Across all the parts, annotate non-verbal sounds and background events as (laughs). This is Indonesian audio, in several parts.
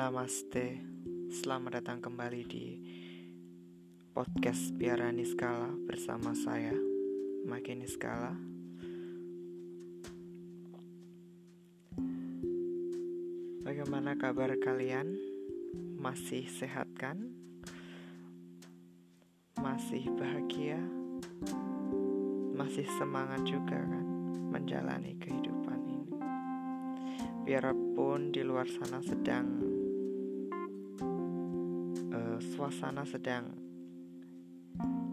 Namaste, selamat datang kembali di podcast Piara Niskala bersama saya, Maki Niskala. Bagaimana kabar kalian? Masih sehat kan? Masih bahagia? Masih semangat juga kan menjalani kehidupan ini? Biarpun di luar sana sedang suasana sedang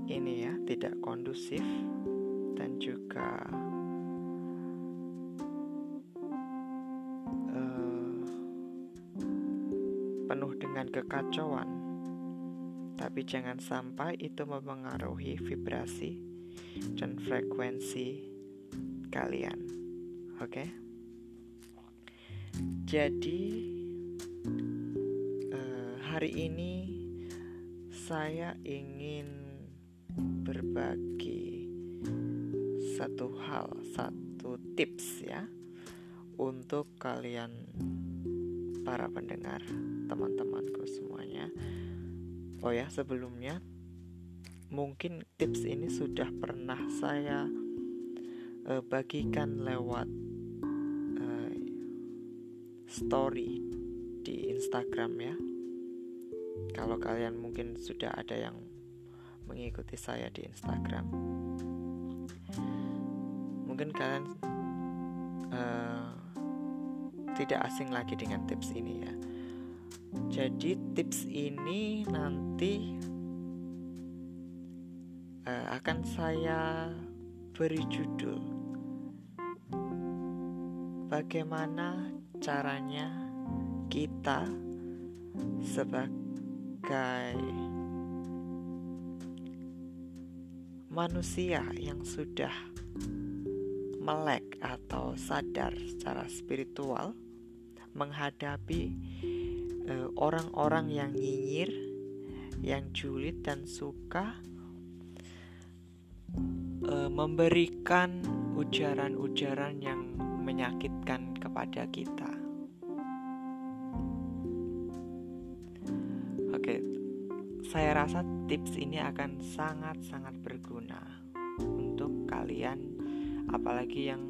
ini ya tidak kondusif dan juga uh, penuh dengan kekacauan tapi jangan sampai itu mempengaruhi vibrasi dan frekuensi kalian oke okay? jadi uh, hari ini saya ingin berbagi satu hal, satu tips ya untuk kalian para pendengar, teman-temanku semuanya. Oh ya, sebelumnya mungkin tips ini sudah pernah saya uh, bagikan lewat uh, story di Instagram ya kalau kalian mungkin sudah ada yang mengikuti saya di Instagram, mungkin kalian uh, tidak asing lagi dengan tips ini ya. Jadi tips ini nanti uh, akan saya beri judul Bagaimana caranya kita sebagai sebagai manusia yang sudah melek atau sadar secara spiritual menghadapi eh, orang-orang yang nyinyir, yang julid dan suka uh, memberikan ujaran-ujaran yang menyakitkan kepada kita. Saya rasa tips ini akan sangat-sangat berguna untuk kalian, apalagi yang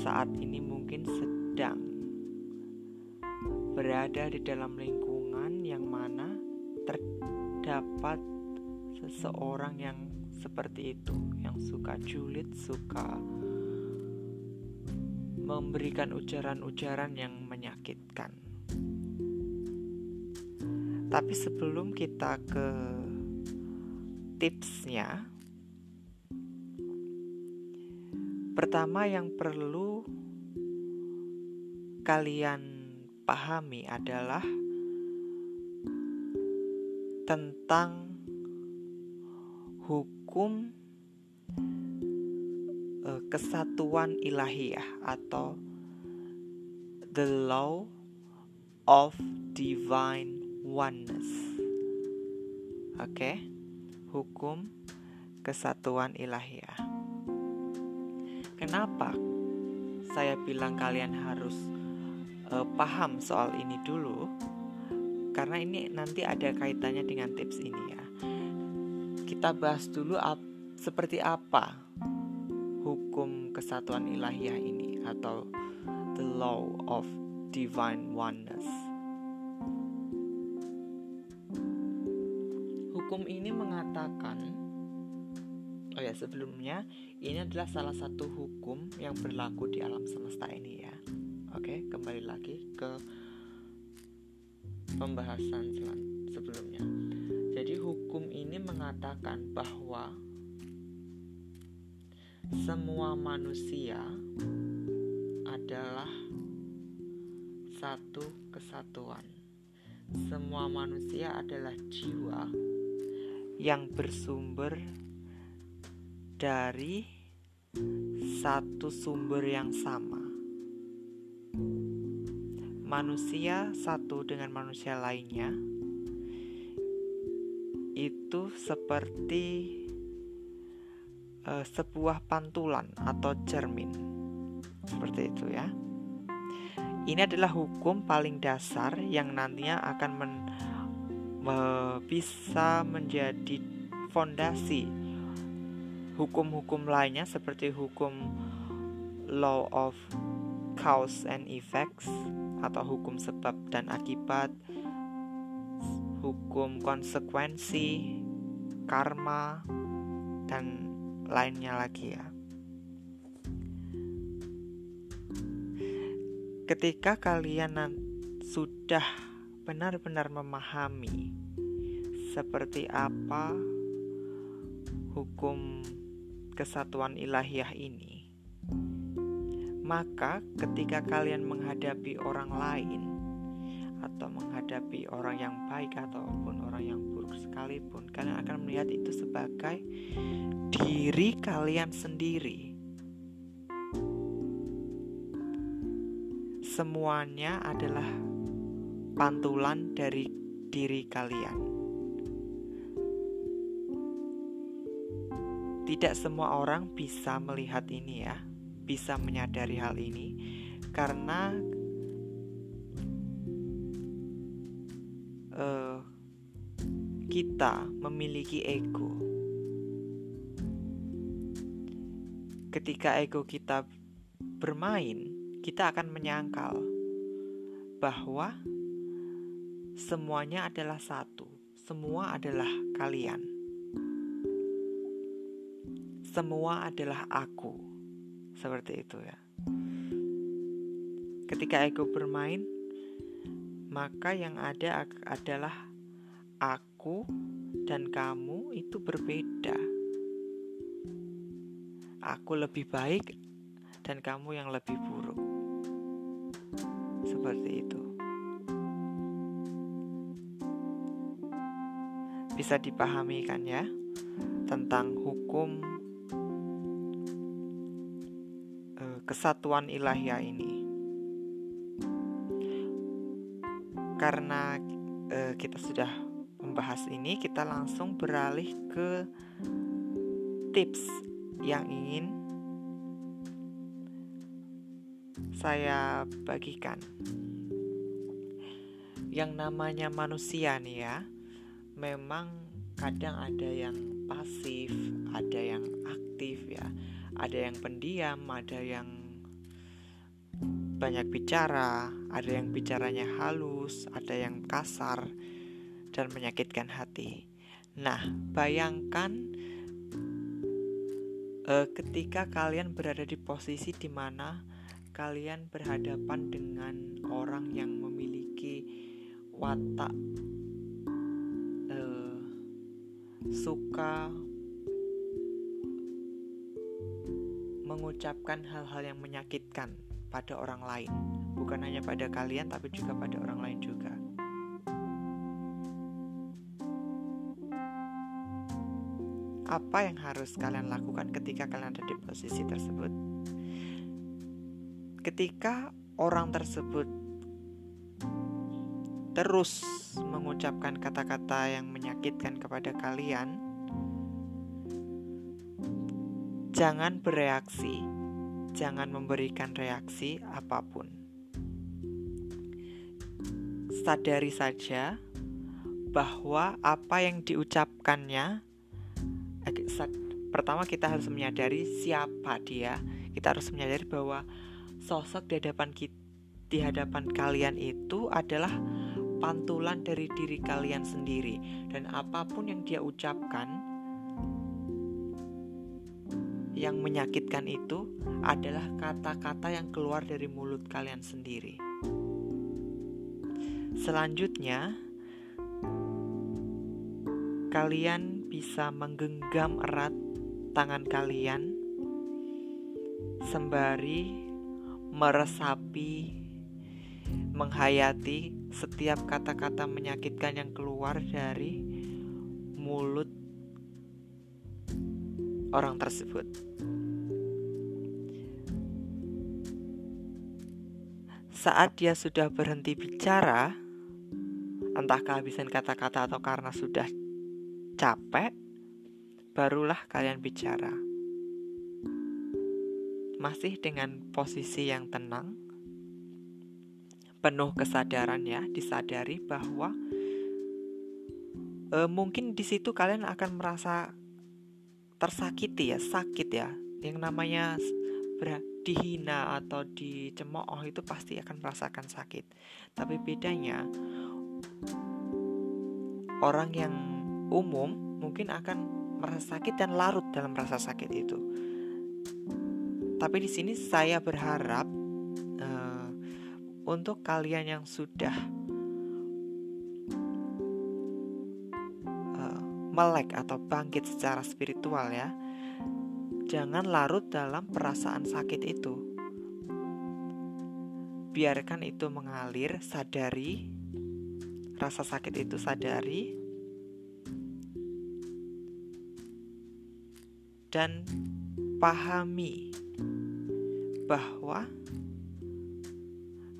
saat ini mungkin sedang berada di dalam lingkungan yang mana terdapat seseorang yang seperti itu, yang suka julid, suka memberikan ujaran-ujaran yang menyakitkan. Tapi sebelum kita ke tipsnya, pertama yang perlu kalian pahami adalah tentang hukum uh, kesatuan ilahiyah atau the law of divine oneness. Oke, okay? hukum kesatuan ilahiyah. Kenapa saya bilang kalian harus uh, paham soal ini dulu? Karena ini nanti ada kaitannya dengan tips ini ya. Kita bahas dulu ap, seperti apa hukum kesatuan ilahiyah ini atau the law of divine oneness. Hukum ini mengatakan Oh ya, sebelumnya ini adalah salah satu hukum yang berlaku di alam semesta ini ya. Oke, kembali lagi ke pembahasan sebelumnya. Jadi hukum ini mengatakan bahwa semua manusia adalah satu kesatuan. Semua manusia adalah jiwa yang bersumber dari satu sumber yang sama. Manusia satu dengan manusia lainnya itu seperti uh, sebuah pantulan atau cermin. Seperti itu ya. Ini adalah hukum paling dasar yang nantinya akan men, me, bisa menjadi fondasi hukum-hukum lainnya seperti hukum law of cause and effects atau hukum sebab dan akibat, hukum konsekuensi, karma, dan lainnya lagi ya. Ketika kalian sudah benar-benar memahami seperti apa hukum kesatuan ilahiyah ini, maka ketika kalian menghadapi orang lain atau menghadapi orang yang baik ataupun orang yang buruk sekalipun, kalian akan melihat itu sebagai diri kalian sendiri. Semuanya adalah pantulan dari diri kalian. Tidak semua orang bisa melihat ini ya, bisa menyadari hal ini karena uh, kita memiliki ego. Ketika ego kita bermain, kita akan menyangkal bahwa semuanya adalah satu, semua adalah kalian semua adalah aku. Seperti itu ya. Ketika ego bermain, maka yang ada adalah aku dan kamu itu berbeda. Aku lebih baik dan kamu yang lebih buruk. Seperti itu. Bisa dipahami kan ya tentang hukum kesatuan ilahiyah ini. Karena e, kita sudah membahas ini, kita langsung beralih ke tips yang ingin saya bagikan. Yang namanya manusia nih ya, memang kadang ada yang pasif, ada yang aktif ya, ada yang pendiam, ada yang banyak bicara, ada yang bicaranya halus, ada yang kasar dan menyakitkan hati. Nah, bayangkan uh, ketika kalian berada di posisi di mana kalian berhadapan dengan orang yang memiliki watak suka mengucapkan hal-hal yang menyakitkan pada orang lain, bukan hanya pada kalian, tapi juga pada orang lain juga. Apa yang harus kalian lakukan ketika kalian ada di posisi tersebut? Ketika orang tersebut terus mengucapkan kata-kata yang menyakitkan kepada kalian, jangan bereaksi jangan memberikan reaksi apa pun. Sadari saja bahwa apa yang diucapkannya pertama kita harus menyadari siapa dia. Kita harus menyadari bahwa sosok di hadapan kita, di hadapan kalian itu adalah pantulan dari diri kalian sendiri dan apa pun yang dia ucapkan yang menyakitkan itu adalah kata-kata yang keluar dari mulut kalian sendiri. Selanjutnya, kalian bisa menggenggam erat tangan kalian sembari meresapi, menghayati setiap kata-kata menyakitkan yang keluar dari mulut orang tersebut. Saat dia sudah berhenti bicara, entah kehabisan kata-kata atau karena sudah capek, barulah kalian bicara. Masih dengan posisi yang tenang, penuh kesadaran ya, disadari bahwa e, mungkin di situ kalian akan merasa tersakiti ya, sakit ya. Yang namanya dihina atau dicemooh itu pasti akan merasakan sakit. Tapi bedanya orang yang umum mungkin akan merasa sakit dan larut dalam rasa sakit itu. Tapi di sini saya berharap uh, untuk kalian yang sudah uh, melek atau bangkit secara spiritual ya, jangan larut dalam perasaan sakit itu. Biarkan itu mengalir, sadari. Rasa sakit itu, sadari. Dan pahami bahwa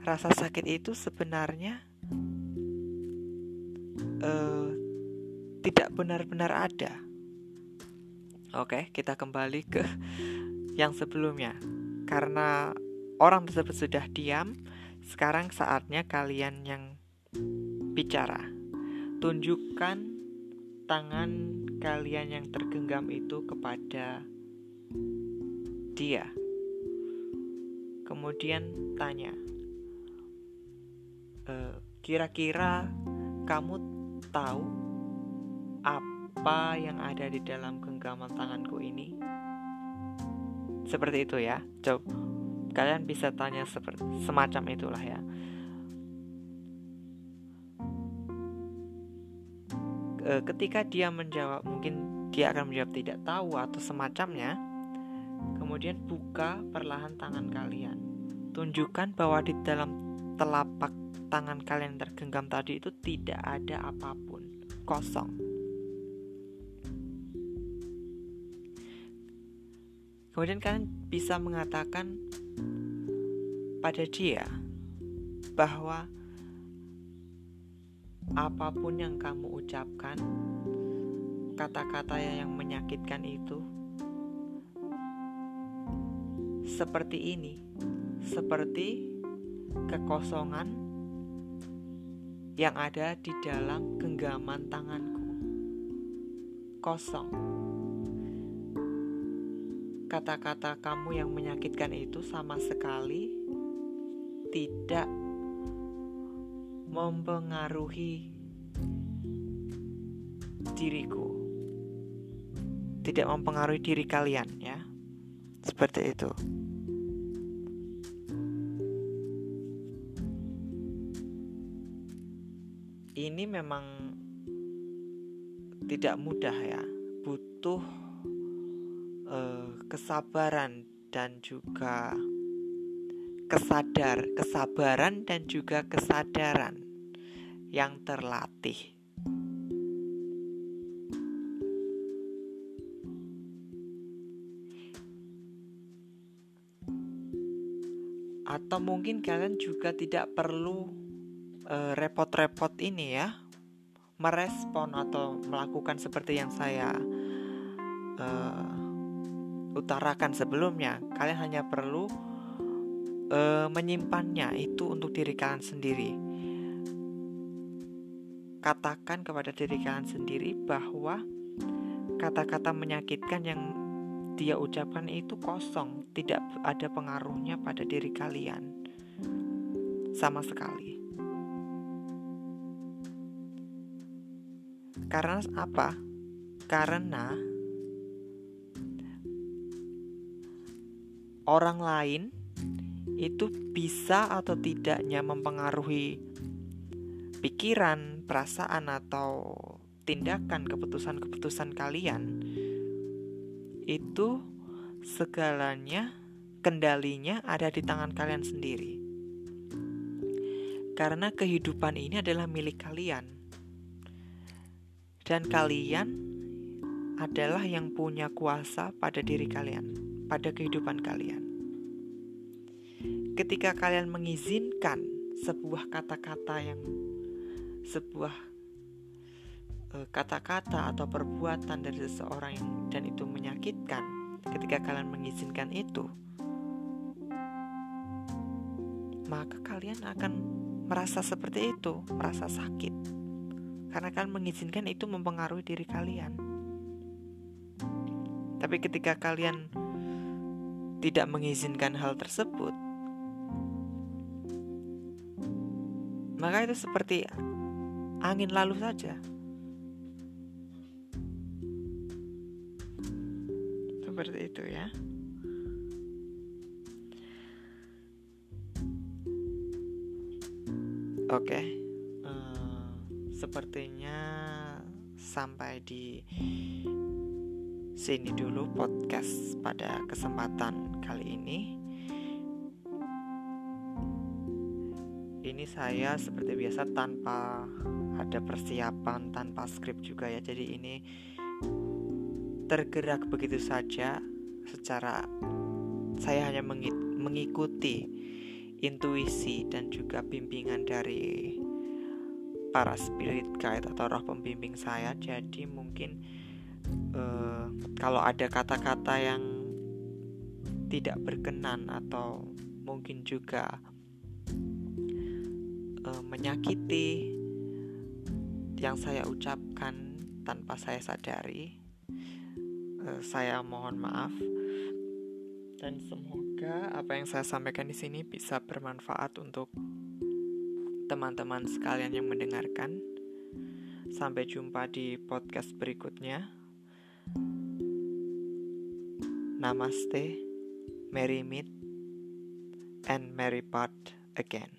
rasa sakit itu sebenarnya uh, tidak benar-benar ada. Oke, kita kembali ke (laughs) yang sebelumnya. Karena orang tersebut sudah diam, sekarang saatnya kalian yang bicara. Tunjukkan tangan kalian yang tergenggam itu kepada dia. Kemudian tanya, kira-kira kamu tahu apa yang ada di dalam genggaman tanganku ini? Seperti itu ya. Coba kalian bisa tanya seperti semacam itulah ya. e, ketika dia menjawab mungkin dia akan menjawab tidak tahu atau semacamnya kemudian buka perlahan tangan kalian tunjukkan bahwa di dalam telapak tangan kalian tergenggam tadi itu tidak ada apa pun. Kosong. Kemudian kalian bisa mengatakan pada dia bahwa apa pun yang kamu ucapkan, kata-kata yang menyakitkan itu seperti ini, seperti kekosongan yang ada di dalam genggaman tanganku. Kosong. Kata-kata kamu yang menyakitkan itu sama sekali tidak mempengaruhi diriku tidak mempengaruhi diri kalian ya seperti itu ini memang tidak mudah ya butuh uh, kesabaran dan juga kesadar, kesabaran dan juga kesadaran yang terlatih. Atau mungkin kalian juga tidak perlu repot repot-repot ini ya, merespon atau melakukan seperti yang saya uh, utarakan sebelumnya. Kalian hanya perlu e, menyimpannya itu untuk diri kalian sendiri. Katakan kepada diri kalian sendiri bahwa kata-kata menyakitkan yang dia ucapkan itu kosong, tidak ada pengaruhnya pada diri kalian sama sekali. Karena apa? Karena orang lain itu bisa atau tidaknya mempengaruhi pikiran, perasaan, atau tindakan keputusan-keputusan kalian, itu segalanya kendalinya ada di tangan kalian sendiri. Karena kehidupan ini adalah milik kalian. Dan kalian adalah yang punya kuasa pada diri kalian, pada kehidupan kalian ketika kalian mengizinkan sebuah kata-kata yang sebuah e, kata-kata atau perbuatan dari seseorang yang dan itu menyakitkan ketika kalian mengizinkan itu maka kalian akan merasa seperti itu, merasa sakit. Karena kan mengizinkan itu mempengaruhi diri kalian. Tapi ketika kalian tidak mengizinkan hal tersebut, maka itu seperti angin lalu saja. Seperti itu ya. Oke, okay. Sepertinya sampai di sini dulu podcast pada kesempatan kali ini. Ini saya seperti biasa tanpa ada persiapan, tanpa skrip juga ya. Jadi ini tergerak begitu saja secara saya hanya mengikuti intuisi dan juga bimbingan dari para spirit guide atau roh pembimbing saya. Jadi mungkin uh, kalau ada kata-kata yang tidak berkenan atau mungkin juga uh, menyakiti yang saya ucapkan tanpa saya sadari, uh, saya mohon maaf dan semoga apa yang saya sampaikan di sini bisa bermanfaat untuk teman-teman sekalian yang mendengarkan. Sampai jumpa di podcast berikutnya. Namaste, Merry Meet, and Merry Part again.